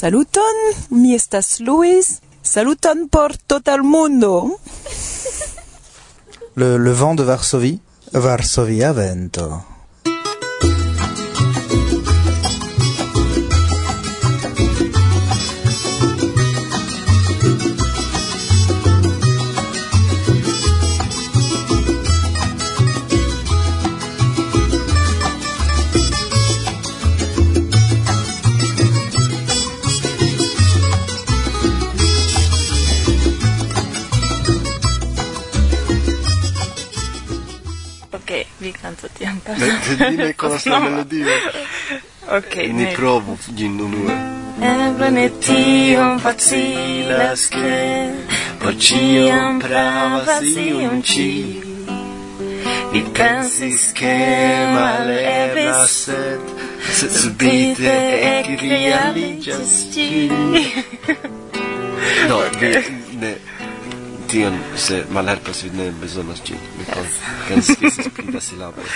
Saluton, mi estas Luis. Saluton por todo el mundo. Le, le vent de Varsovie, Varsovia vento. Dime cosa sta melodija. Okej. Okay, Ni provu gin unue. Eble ne tiom facilas ke por ĉiam pravas iun ĉi. Mi pensis male e sed se subite e ekrealiĝas ĝi. No, ne, ne. tion se malhelpas vi ne bezonas ĝin. Mi pensis pli da silaboj.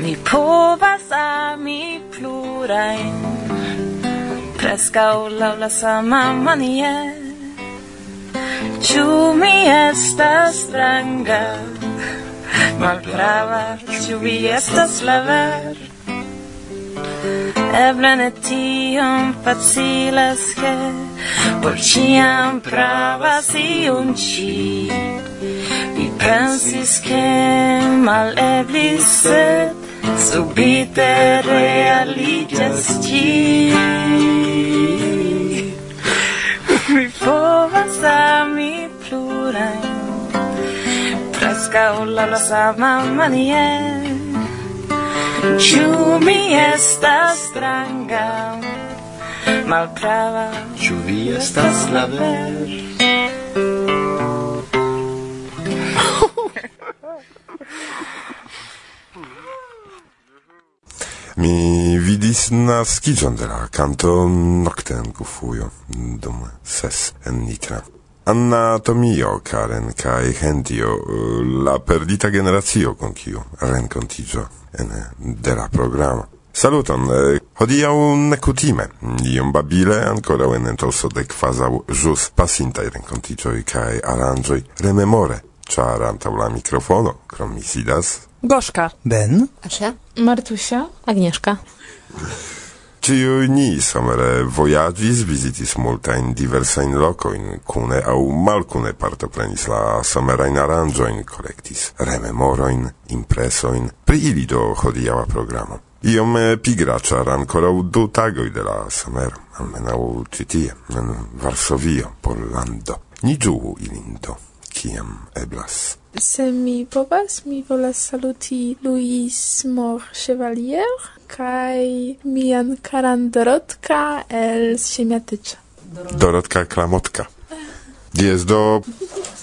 Mi povas ami plurajn preskaŭ laŭ la sama maniero Ĉu mi estas stranga malprava Ĉu vi estas la ver Eble ne tiom facilas ke por ciam pravas iun ci. Mi pensis che mal eblis, sed subite realigas ci. Mi povas ami plurain, prescau la la sama manier. Ĉu mi estas stranga? malprava Ĉu vi estas la ver? Mi vidis naskiĝon de la canto nokte kufujo dum ses en Nitra. Anatomio, Karen kai Hentio, la perdita generacio con kiu rencontigio en de la programma. Saluton, eh, hodiau necutime, iom babile, ancora en entoso de quasau jus pasintai rencontigioi cae arangioi rememore, char antau la microfono, krom mi sidas. Goszka. Ben. Asia. Martusia. Agnieszka. Ciu ni somere voyagis visitis multain diversain locoin, cune au malcune partoprenis la somerain aranjoin collectis, rememoroin, impresoin, pri ili do hodiaua programo iom pigra, ĉar ancora du tagoj de la somero, almenaŭ ĉi tie, en Varsovio, Pollando. Ni ĝuu ilinto, kiam eblas. Se mi povas, mi volas saluti Luis Mor Chevalier kaj mian karan Dorotka el Siemiatycza. Dorotka Klamotka. Dies do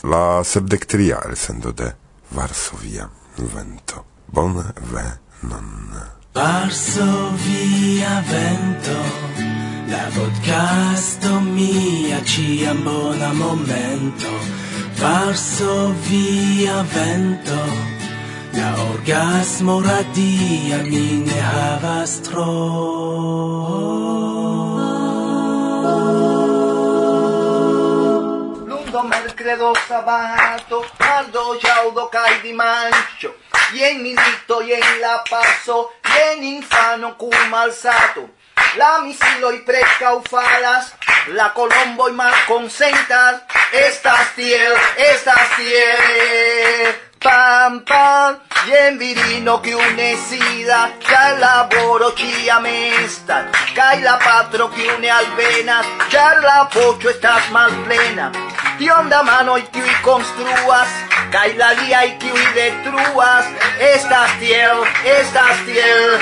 la sebdektria el sendo de Varsovia vento. Bonvenon. Varso via vento, la podcasto mia ciam bona momento. Varso via vento, la orgasmo radia mi ne havas tro. Lundo, mercredo, sabato, mardo, ciaudo, cai di mancio, jen milito, jen la paso, en infano cumalsato. La misilo y precaufadas, la colombo y mal consentas, estas tiel, estas tiel. Pam, pam, jen virino que une sida, ya laboro chia mesta, cae la patro que une alvenas, ya la pocho estás más plena. Tion da mano y que construas, cae la día y tiui detruas, estás tiel, estás tiel.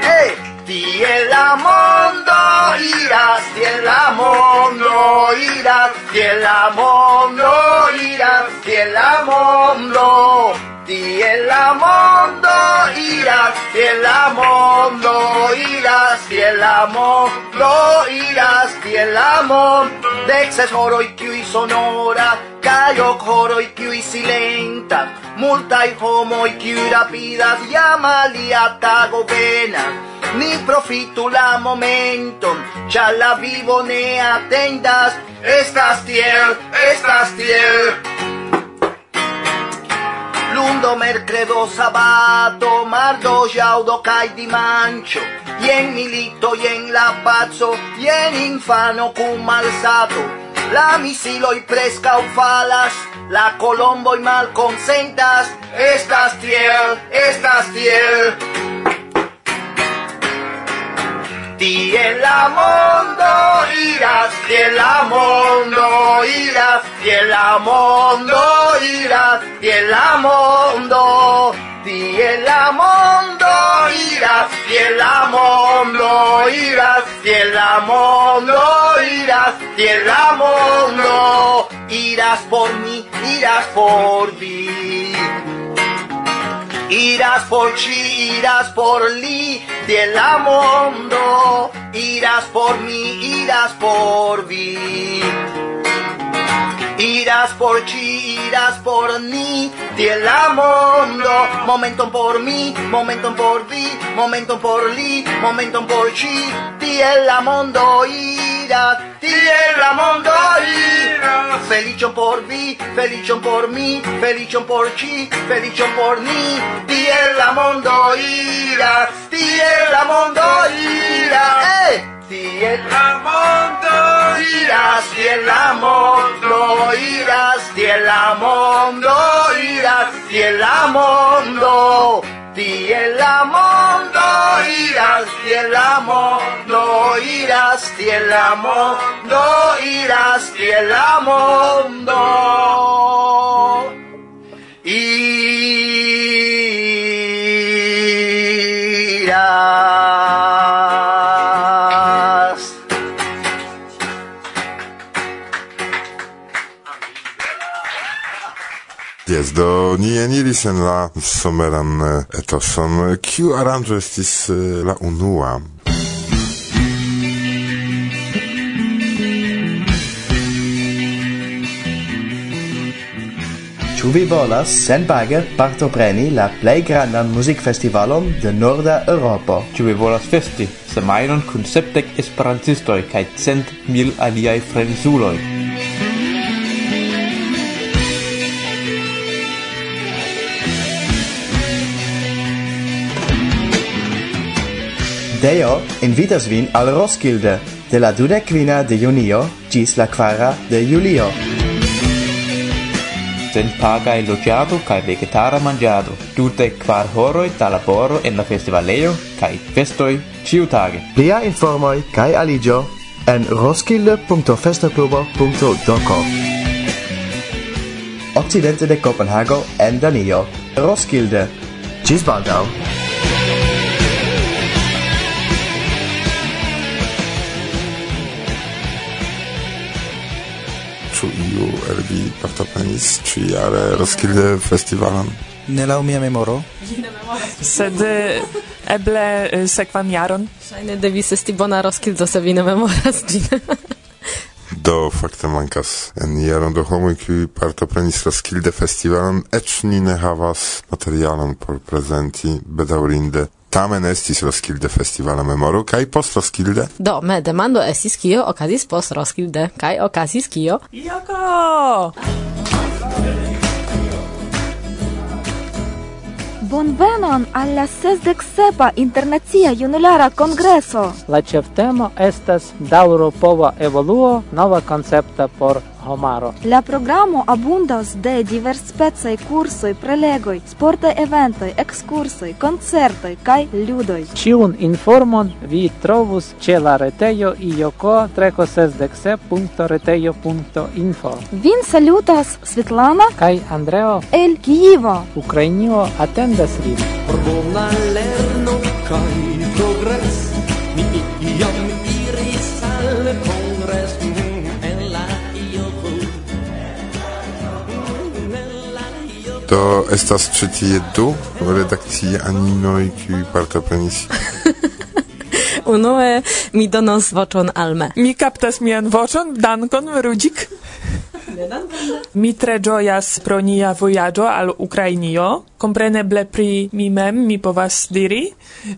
Hey! Tiel la mondo iras, tiel la mondo iras, tiel la mondo iras, tiel la mondo iras. Tiel la mondo iras, tiel la mondo iras, tiel la mondo iras, tiel la mondo dexes ses horoi kiui sonora, kai ok horoi kiui homo multai homoi kiui rapidas, llama liata govena. Ni profitu la momenton, cha la vivo ne atendas, estas tiel, estas tiel lundo, mercredo, sabato, mardo, jaudo, cae dimancio, ien milito, ien la pazzo, ien infano cum malsato, la misiloi prescau falas, la colomboi mal consentas, estas tiel, estas tiel. Tiel amor iras fiel la mondo iras fiel la mondo iras fiel la mondo, fiel la mondo iras fiel la mondo iras fiel la mondo iras fiel la mondo iras por mi iras por vi. Irás por chi, irás por li, de la mondo, irás por mi, irás por vi. Iras por ci, iras por ni, tiel la mondo, momenton por mi, momenton por vi, momenton por li, momenton por ci, tiel la mondo iras, tiel la mondo iras. Felicion por vi, felicion por mi, felicion por ci, felicion por ni, tiel la mondo iras, tiel la mondo iras, eh, tiel la mondo irás y la amor irás y el amor irás y el amor no y el amor irás y la amor irás y el amor irás y amor Yes, do ni eniris en la someran eh, etoson. Kiu aranĝo estis eh, la unua? Ĉu vi volas senpage partopreni la plej grandan muzikfestivalon de Norda Eŭropo? Ĉu vi volas festi semajnon kun sepdek esperantistoj kaj cent mil aliaj frenzuloj? Deo invitas vin al Roskilde de la dudekvina de junio ĝis la 4 de julio. Senpagaj loĝado kaj vegetara manĝado, tute kvar horoj da laboro en la festivalejo kaj festoj ĉiutage. Plia informoj kaj aliĝo en roskilde.festoklubo.doko. Occidente de Copenhago en Danio. Roskilde. Ĝis baldaŭ. ĉu iu el vi partoprenis ĉiujare Roskilde festivalon? Ne laŭ mia memoro. Sed eh, eble eh, sekvan jaron. Ŝajne devis esti bona Roskildo, se vi ne memoras ĝin. Do fakte mankas en jaron do homoj kiuj partoprenis Roskilde festivalon eĉ ni ne havas materialon por prezenti bedaŭrinde tamen estis Roskilde Festivala Memoro kaj post Roskilde. Do, me demando estis kio okazis post Roskilde kaj okazis kio? Joko! Bonvenon al la 67 Internacia Junulara Kongreso. La ĉeftemo estas daŭropova evoluo, nova koncepto por homaro. La programo abundas de diverspecaj kursoj, prelegoj, sportaj eventoj, ekskursoj, koncertoj kaj ludoj. Ĉiun informon vi trovus ĉe la retejo ioko360.retejo.info. Vin salutas Svetlana kaj Andreo el Kijivo. Ukrainio atendas vin. Por lerno kaj progres. Mi Do estas ĉi tie du redakcianinoj kiuj partoprenis. Unue mi donos voĉon al me. Mi kaptas mian voĉon, dankon, Rudzik. Mi tre ĝojas pro nia vojaĝo al Ukrainio, Compreneble pri mi mem mi povas diri,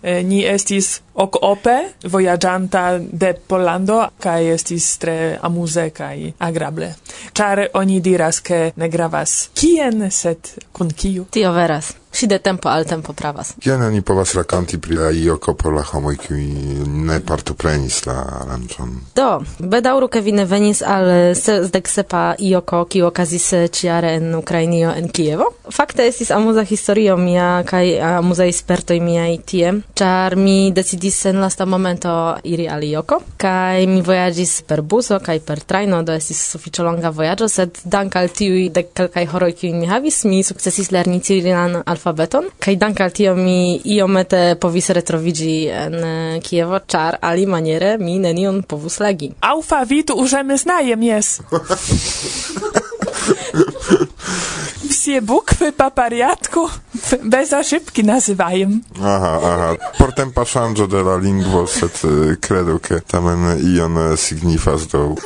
eh, ni estis ok ope vojaĝanta de Pollando kai estis tre amuse kai agrable. char oni diras ke ne gravas kien set kun kiu. Tio veras. Si de tempo al tempo pravas. Kion oni povas rakonti pri la ioko por la homoj kiuj ne partoprenis la aranĝon? Do, bedaŭru ke vi ne venis al sesdek sepa ioko kiu okazis eh, ĉiare en Ukrainio en Kievo. Fakte estis amuza historio mia kai a muzei spertoj miaj tie, ĉar mi decidis en lasta momento iri al Ioko, kaj mi vojaĝis per buso kaj per trajno, do estis sufiĉe longa vojaĝo, sed dank al tiuj dek kelkaj horoj kiujn mi havis, mi sukcesis lerni cirilan alfabeton, kaj dank al tio mi iomete povis retroviĝi en Kievo, ĉar alimaniere mi nenion povus legi. Aufa vidu użemy znajem jest. Все буквы по порядку, bez ошибки называем. Aha, aha. Por tempa ŝanĝo de la lingvo, sed kredu ke tamen ion signifas do.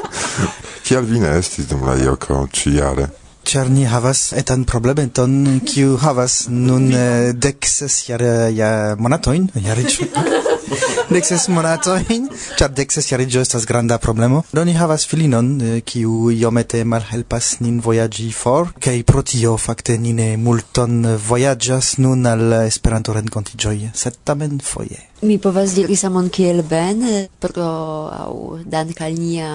Kial vi ne estis dum la joko ĉi-jare? ĉar ni havas etan problemeton, kiu havas nun eh, dek ses jar, ja monatojn, jariĝ. dek ses monatojn ĉar dek ses jariĝo estas granda problemo. Do ni havas filinon, eh, kiu iomete malhelpas nin vojaĝi for, kaj pro tio fakte ni ne multon vojaĝas nun al Esperanto-renkontiĝoj sed tamen foje. Mi povas diri samon kiel ben, pro au dank al nia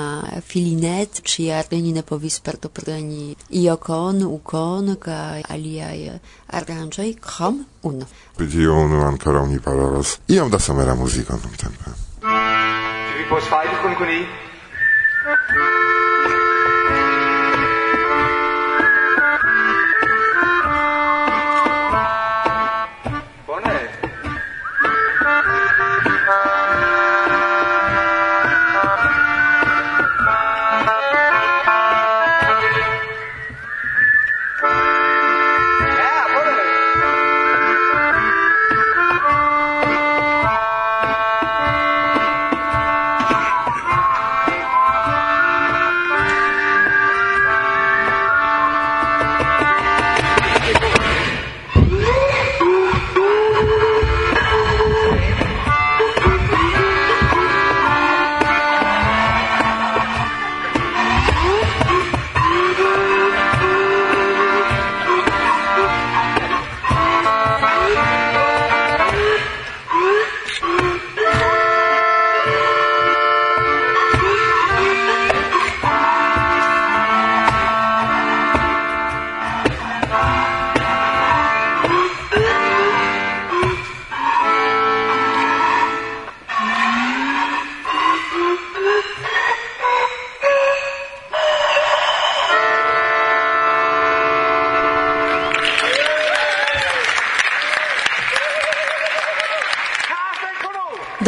filinet, ĉiare ni ne povis partopreni iokon, ukon kaj aliaj aranĝoj, krom unu. Unu ankoraŭ ni parolas. Iom da somera muziko nuntempe. Ĉu vi povas fajfi kun kun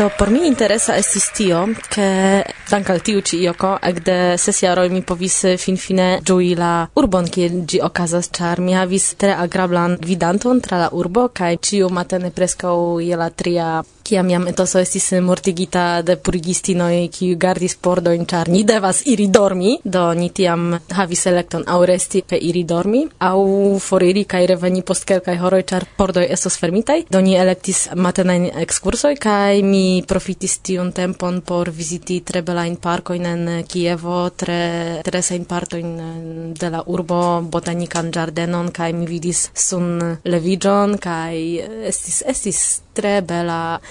Do por mi interesa estis tio, ke dank al tiu ĉi ioko ekde ses jaroj mi povis finfine ĝui la urbon kie ĝi okazas, ĉar mi havis tre agrablan gvidanton tra la urbo kaj ĉiu matene preskaŭ je la tria kiam jam etoso estis mortigita de purigistinoj kiu gardis pordojn ĉar ni devas iri dormi do ni tiam havis elekton aŭ resti kaj iri dormi aŭ foriri kaj reveni post kelkaj horoj ĉar pordoj estos fermitaj. Do ni elektis matenajn ekskursoj kaj mi profitis tiun tempon por viziti tre belajn parkojn en Kievo tre interesajn partojn de la urbo botanikan ĝardenon kaj mi vidis sun leviĝon kaj estis estis tre bela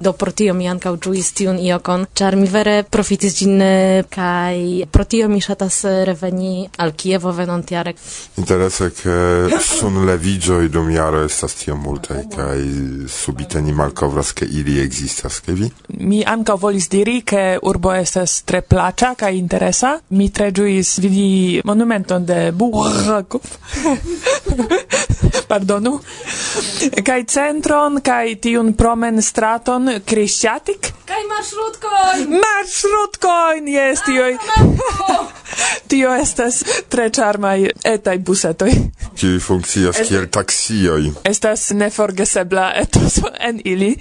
Do pro tio mi ankaŭ ĝuis tiun iokon, ĉar mi vere profitis ĝin kaj pro tio mi ŝatas reveni al Kievo venontjare. Interese ke sunleviĝoj dum jaro estas tiom multaj kaj subite ni malkovras ke ili ekzistas ke vi? Mi ankaŭ volis diri ke urbo estas tre plaĉa kaj interesa. Mi tre ĝuis vidi monumenton de Burakov. Pardonu. kaj centron kaj tiun promen straton Stadion Kaj maršrutkojn! Maršrutkojn, jes, tioj. Tio estas tre charmai etaj busetoj. Kiuj funkcias kiel taksioj. Estas neforgesebla etoso en ili.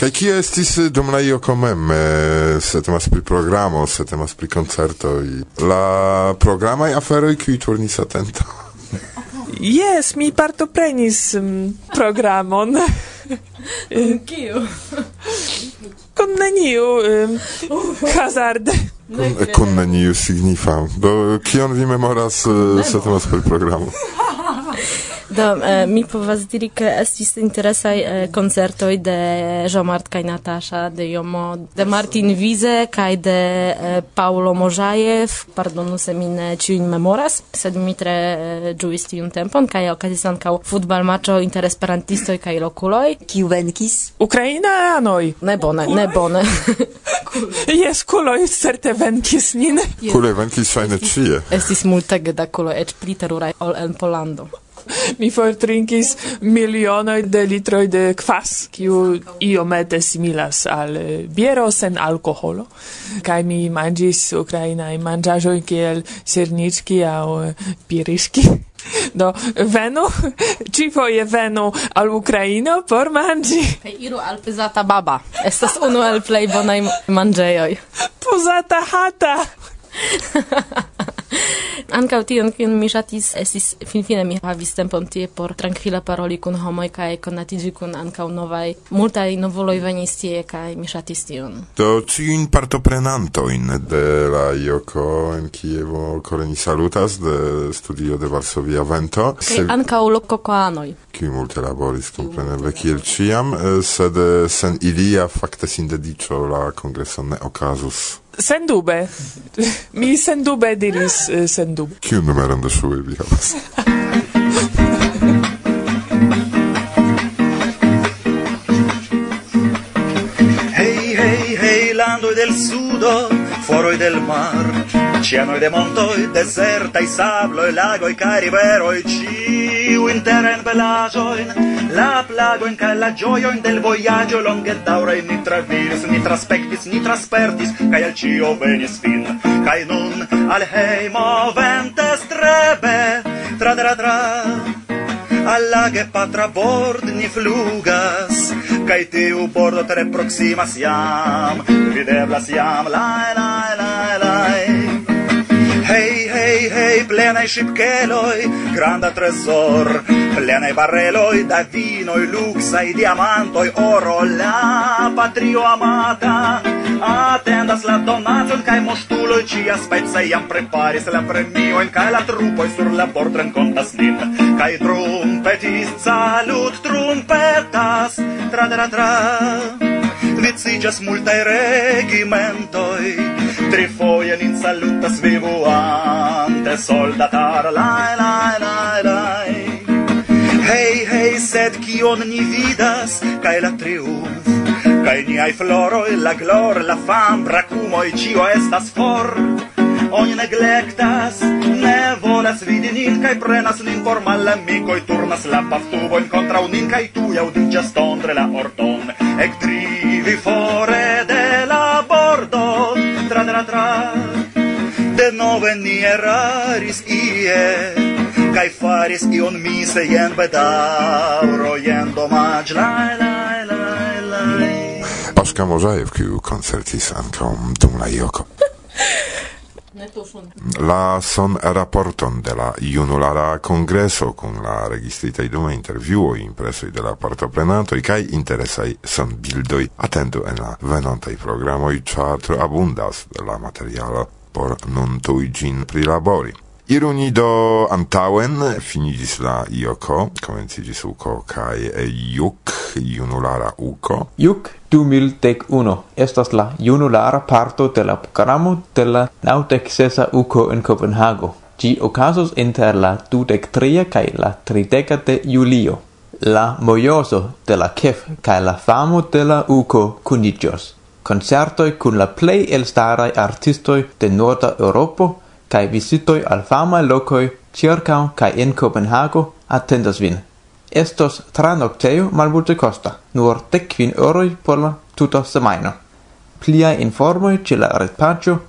Kaj kie estis eh, dum la ioko mem? Eh, se temas pri programo, se temas pri koncertoj. La programaj aferoj kiuj turnis atento. Jes, mi partoprenis um, programon. Kio? kun neniu um, hazarde. Kun, kun neniu signifa. Do, kion vi memoras eh, uh, se temas per programo? Do, eh, mi povas diri, ke estis interesaj eh, koncertoj de Jean-Mart kaj Natasha, de Jomo, de Martin Wiese kaj de eh, Paolo Možajev, pardonu se mi ne ĉiujn memoras, sed mi tre eh, ĝuis tiun tempon kaj okazis ankaŭ futbalmaĉo inter esperantistoj kaj lokuloj. Kiu venkis? Ukrainanoj. Ne bone, ne bone. Jes, kuloj certe venkis nin. Kuloj venkis fajne ĉie. Estis multege da kuloj, eĉ pli teruraj ol en Polando. mi fortrinkis milionoj de litroj de kvas, kiu iomete similas al eh, biero sen alkoholo. Kaj mi manĝis ukrainaj manĝaĵoj kiel sernički aŭ eh, piriški. Do venu, ci foje venu al Ukraino por manĝi. Kaj iru al pezata baba. Estas unu el plej bonaj manĝejoj. Puzata hata. Ankaŭ tion, kion mi ŝatis, estis finfine mi havis tempon tie por trankvile paroli kun homoj kaj konatiĝi kun ankaŭ novaj multaj novuloj venis tie kaj mi ŝatis tion. Do ĉiujn partoprenantojn de la Joko en Kievo kore ni salutas de studio de Varsovia Vento. Kaj Se... ankaŭ lokokoanoj. Kiu multe laboris kompreneble kiel ĉiam, eh, sed sen ilia fakte sindediĉo la kongreso ne okazus. Sendube. Mi sendube diris eh, sendube. Kiu numeron de ŝuoj vi havas? Hei, hei, hei, landoi del sudo, foroj del mar, cianoi de montoj, desertaj sabloj, lagoj kaj riveroj, ĉiu interen belajoin la plagoin ca la gioioin del voyaggio longe daurae ni traviris, ni traspectis, ni traspertis, cae al cio venis fin, cae nun al heimo ventes trebe, tra tra tra, al che patra bord ni flugas, cae tiu bordo tre proximas jam, videblas jam, lai lai lai lai, hei, plenai shipkeloi, granda tresor, plenai barreloi, da vinoi, luxai, diamantoi, oro la patrio amata. Atendas la donacion kaj moŝtuloj cia spezza, iam preparis la premioin, kaj la trupoi, sur la bord, rencontas nin kai trumpetis, salut trumpetas tra tra tra Viciĝas multaj regimentoj, trifoje nin salutas vivuan giovane soldatar. Lai lai lai lai. Hei hei sed kion ni vidas kai la triumf kaj niaj floroj la glor la fam brakumoj cio estas for. Oni neglectas, ne volas vidi nin, kaj prenas nin por malamikoj, turnas la paftubojn kontraŭ nin, kaj tuj aŭdiĝas tondre la orton, ekdrivi fore de nove ni eraris ie Kaj faris ion mi se jen bedauro jen domaĝ laj laj laj laj Paŝka Možajev, kiu koncertis ankaŭ dum la joko. La son raporton de la junulara congreso con la registrita dum interviuo impresoi de la partoprenantoi cae interesai son bildoi attendu en la venontai programoi, char abundas de la materialo por nun tui gin prilabori. Iru ni do antauen, finigis la ioko, comencigis uko kai e, juk, junulara uko. Juk 2011 estas la junulara parto de la programo de la nautec sesa uko en Copenhago. Gi ocasos inter la 23 kai la 30 de julio. La mojoso de la kef kai la famo de la uko kunigios concertoi cun la plei elstarai artistoi de Norda Europo cae visitoi al famai locoi circao cae in Copenhago attendas vin. Estos tranocteo malmulte costa, nur decvin euroi por la tuta semaino. Plia informoi ce la retpagio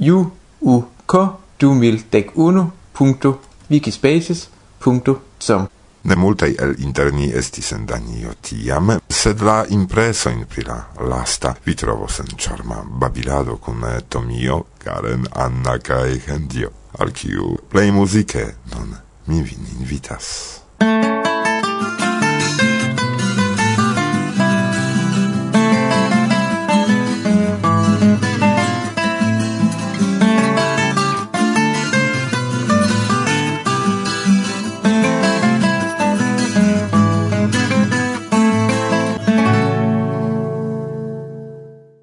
uuk2011.wikispaces.com Ne multai el interni estis en Danio tiam, sed la impresojn pri la lasta vi trovos en charma babilado kun eh, Tomio, Karen, Anna kaj Hendio, al kiu plej muzike non mi vin invitas.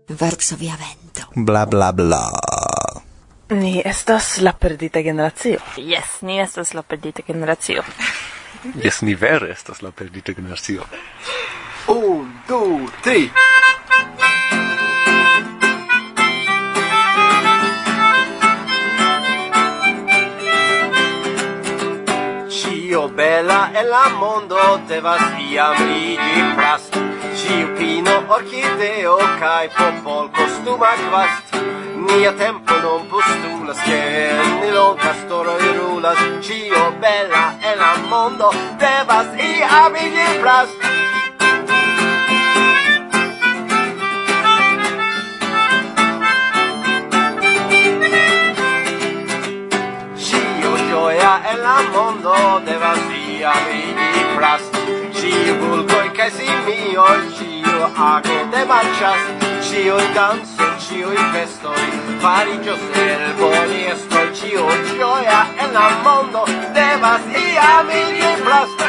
Varsovia vento. Bla bla bla. Ni estas la perdita generacio. Yes, ni estas la perdita generacio. yes, ni vere estas la perdita generacio. Un, du, tri. Cio bella e la mondo te vas iam igi prasto. Ciupino, orchideo, cae popol costuma vast. Nia tempo non postulas, che nilon castoro irulas, cio bella e la mondo devas i abili plas. Cio gioia e la mondo devas i abili plas oi ciu ago de marchas ciu danso ciu festoi. Farigios el boni esto ciu gioia en la mondo devas iam iri plasta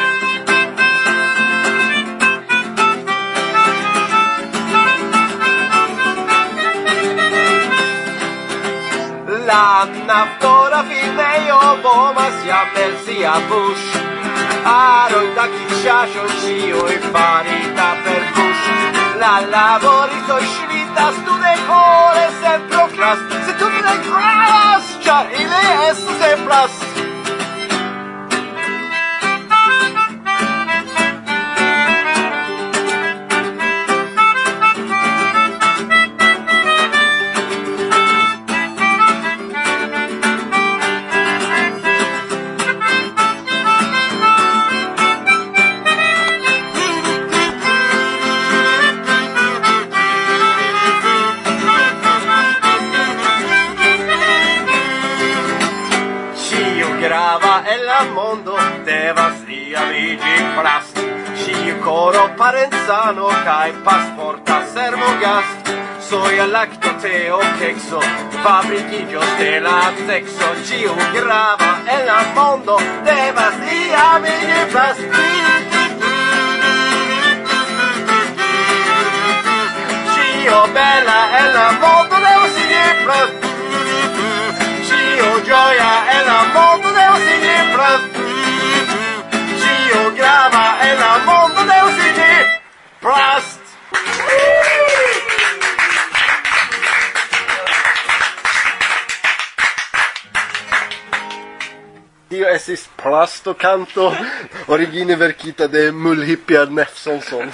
La naftora fineio bomas jam el sia buŝo aro da kishash shio e farita per kush la lavorito shvita stude core se procras se tu ne gras char ile es se plas sano kai pasporta servogas soia lacto teo kexo fabricigio de la sexo ciu grava el la mondo devas iam iri pastiti Cio bella en la mondo devas iri pastiti Cio gioia en la mondo devas iri pastiti Cio grava el la mondo Rust! Tio esis plasto canto origine verkita de Mulhippiar Nefsonson.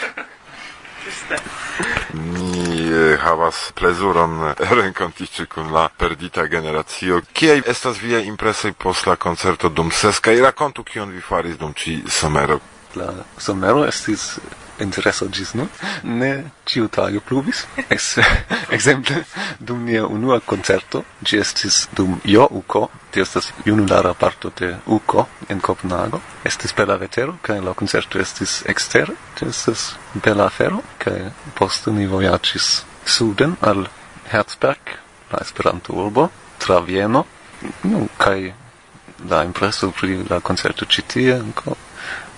Mi eh, havas plezuron eh, renkontiĝi kun la perdita generacio. Kiaj estas viaj impresoj post la koncerto dum ses kaj rakontu kion vi faris dum ĉi somero? La somero estis intereso gis nun, ne ciu tagio pluvis. Es, exemple, dum nia unua concerto, gi estis dum jo uco, ti estas junulara parto de uco en Copenhago, estis bela vetero, cae la concerto estis exter, ti estis bela afero, cae poste ni vojacis suden al Herzberg, la Esperanto urbo, tra Vieno, nu, kai la impreso pri la concerto citie, ancora,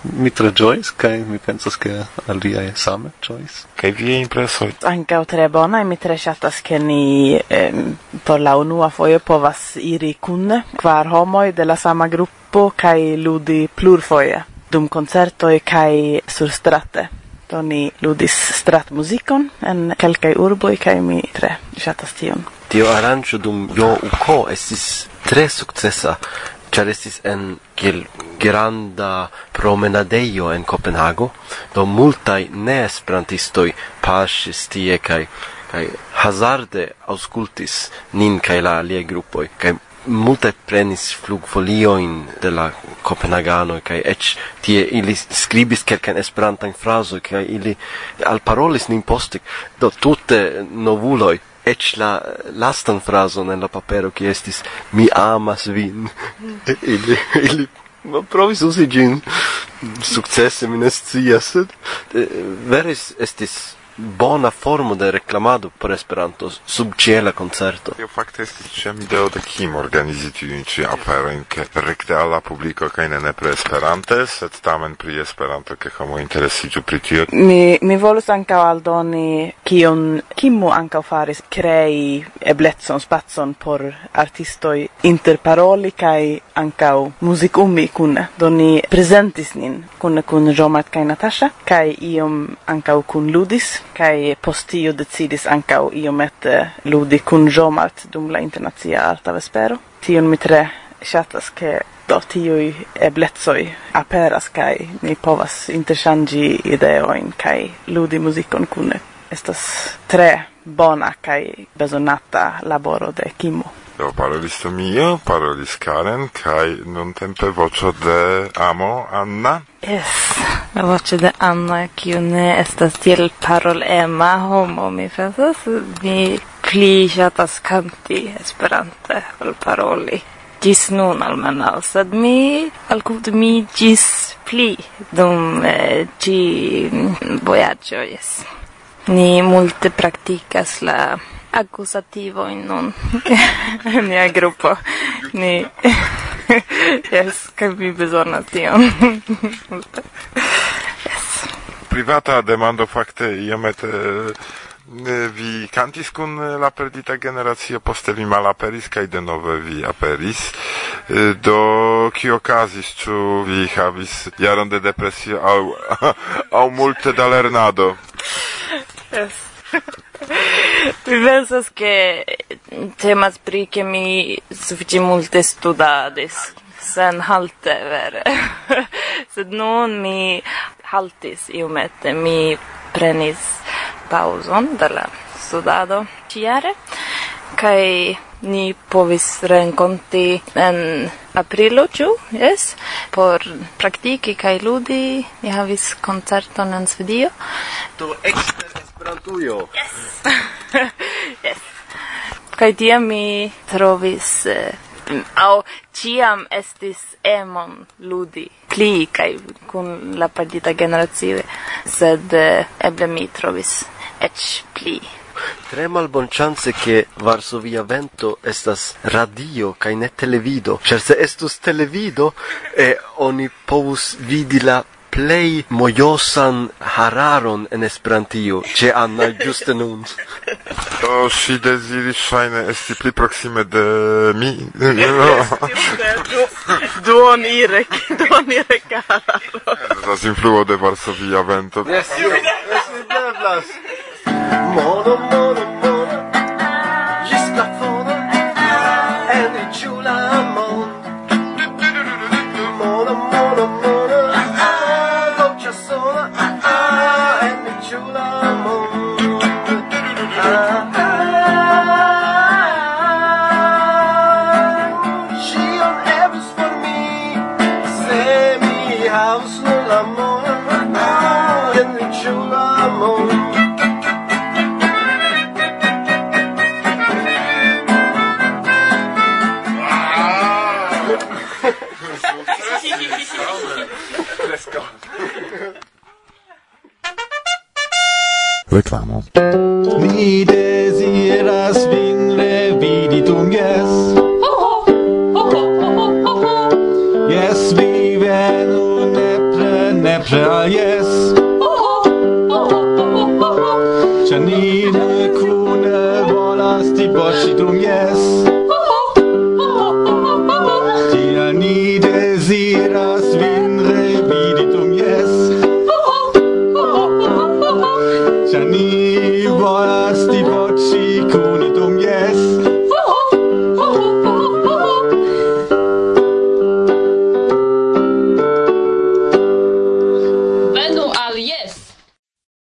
mi tre ĝojas kai mi pensas ke aliaj same ĝojas. kai viaj impresoj? Ankaŭ tre bona mi tre chatas ke ni eh, por la unua fojo povas iri kun kvar homoj de la sama gruppo kai ludi plurfoje dum kai sur surstrate. Do ni ludis stratmuzikon en kelkaj urboj kaj mi tre ŝatas tion. Tio aranĝo dum jo uko estis tre sukcesa ĉar estis en kiel granda promenadejo en Kopenhago, do multaj neesperantistoj paŝis tie kaj kaj hazarde aŭskultis nin kaj la aliaj grupoj kaj multe prenis flugfolioin de la Copenhagano kai ec tie ili scribis kelkan esperantan frazo kai ili alparolis nin poste. Do tutte novuloi ec la lastan frason en la papero qui estis mi amas vin. Ili ili ma provis usi gin. Successe mi ne scias sed veris estis bona formo de reclamado por Esperanto sub ĉiela koncerto. Tio fakte estis ĉiam ideo de Kim organizi tiujn ĉi aferojn ke rekte al la publiko kaj ne nepre Esperante, sed tamen pri Esperanto ke homo interesiĝu pri tio. Mi mi volus ankaŭ aldoni kion Kimu ankaŭ faris krei eblecon spacon por artistoj interparoli kaj ankaŭ muzikumi kune. Do ni prezentis nin kune kun Romart kaj Natasha kaj iom ankaŭ kun ludis kai postio decidis ancau iomete eh, ludi kun Jomart dum la internazia alta vespero. Tion mi tre shatas ke do tiui eblezoi aperas kai ni povas interchangi ideoin kai ludi muzikon kune. Estas tre bona kai besonata laboro de Kimo. Do parolis Tomio, parolis Karen, kai non tempe vocio de amo, Anna? Yes, voce de Anna, kiu ne estas tiel parol ema homo, mi pensas, mi pli ŝatas kanti Esperante ol paroli gis nun almenaŭ, sed mi alkultimiĝis pli dum eh, ĉi vojaĝoj, yes. Ni multe praktikas la accusativo in non mia gruppo. Ni. Yes che mi bisogna tio yes. Privata demando fakte iomet eh, vi cantis kun la perdita generacio poste vi malaperis kaj denove vi aperis. Eh, do ki okazis ĉu vi havis jaron de depresio au au multe da lernado yes. Mi pensas che temas pri che mi suffici multe studadis sen halte vere. Sed nun mi haltis iomete, mi prenis pauzon de la studado Ciare kai ni povis renkonti en aprilo, ĉu? yes? por praktiki kaj ludi. Ni havis koncerton en Svedio. Do ekster Esperantujo. Yes. yes. Kaj tiam mi trovis eh, au ciam estis emon ludi pli kaj kun la partita generacio sed eh, eble mi trovis ec pli Tre chance che Varsovia Vento estas radio kaj ne televido. Ĉar se estus televido, e oni povus vidi la plej mojosan hararon en Esperantio, ĉe Anna giuste nun. Do si deziris shaine esti pli proksime de mi. Duonire, duonire kara. Estas influo de Varsovia Vento. Yes, yes, yes, yes, yes, もろもろ reklamo. Mi desiras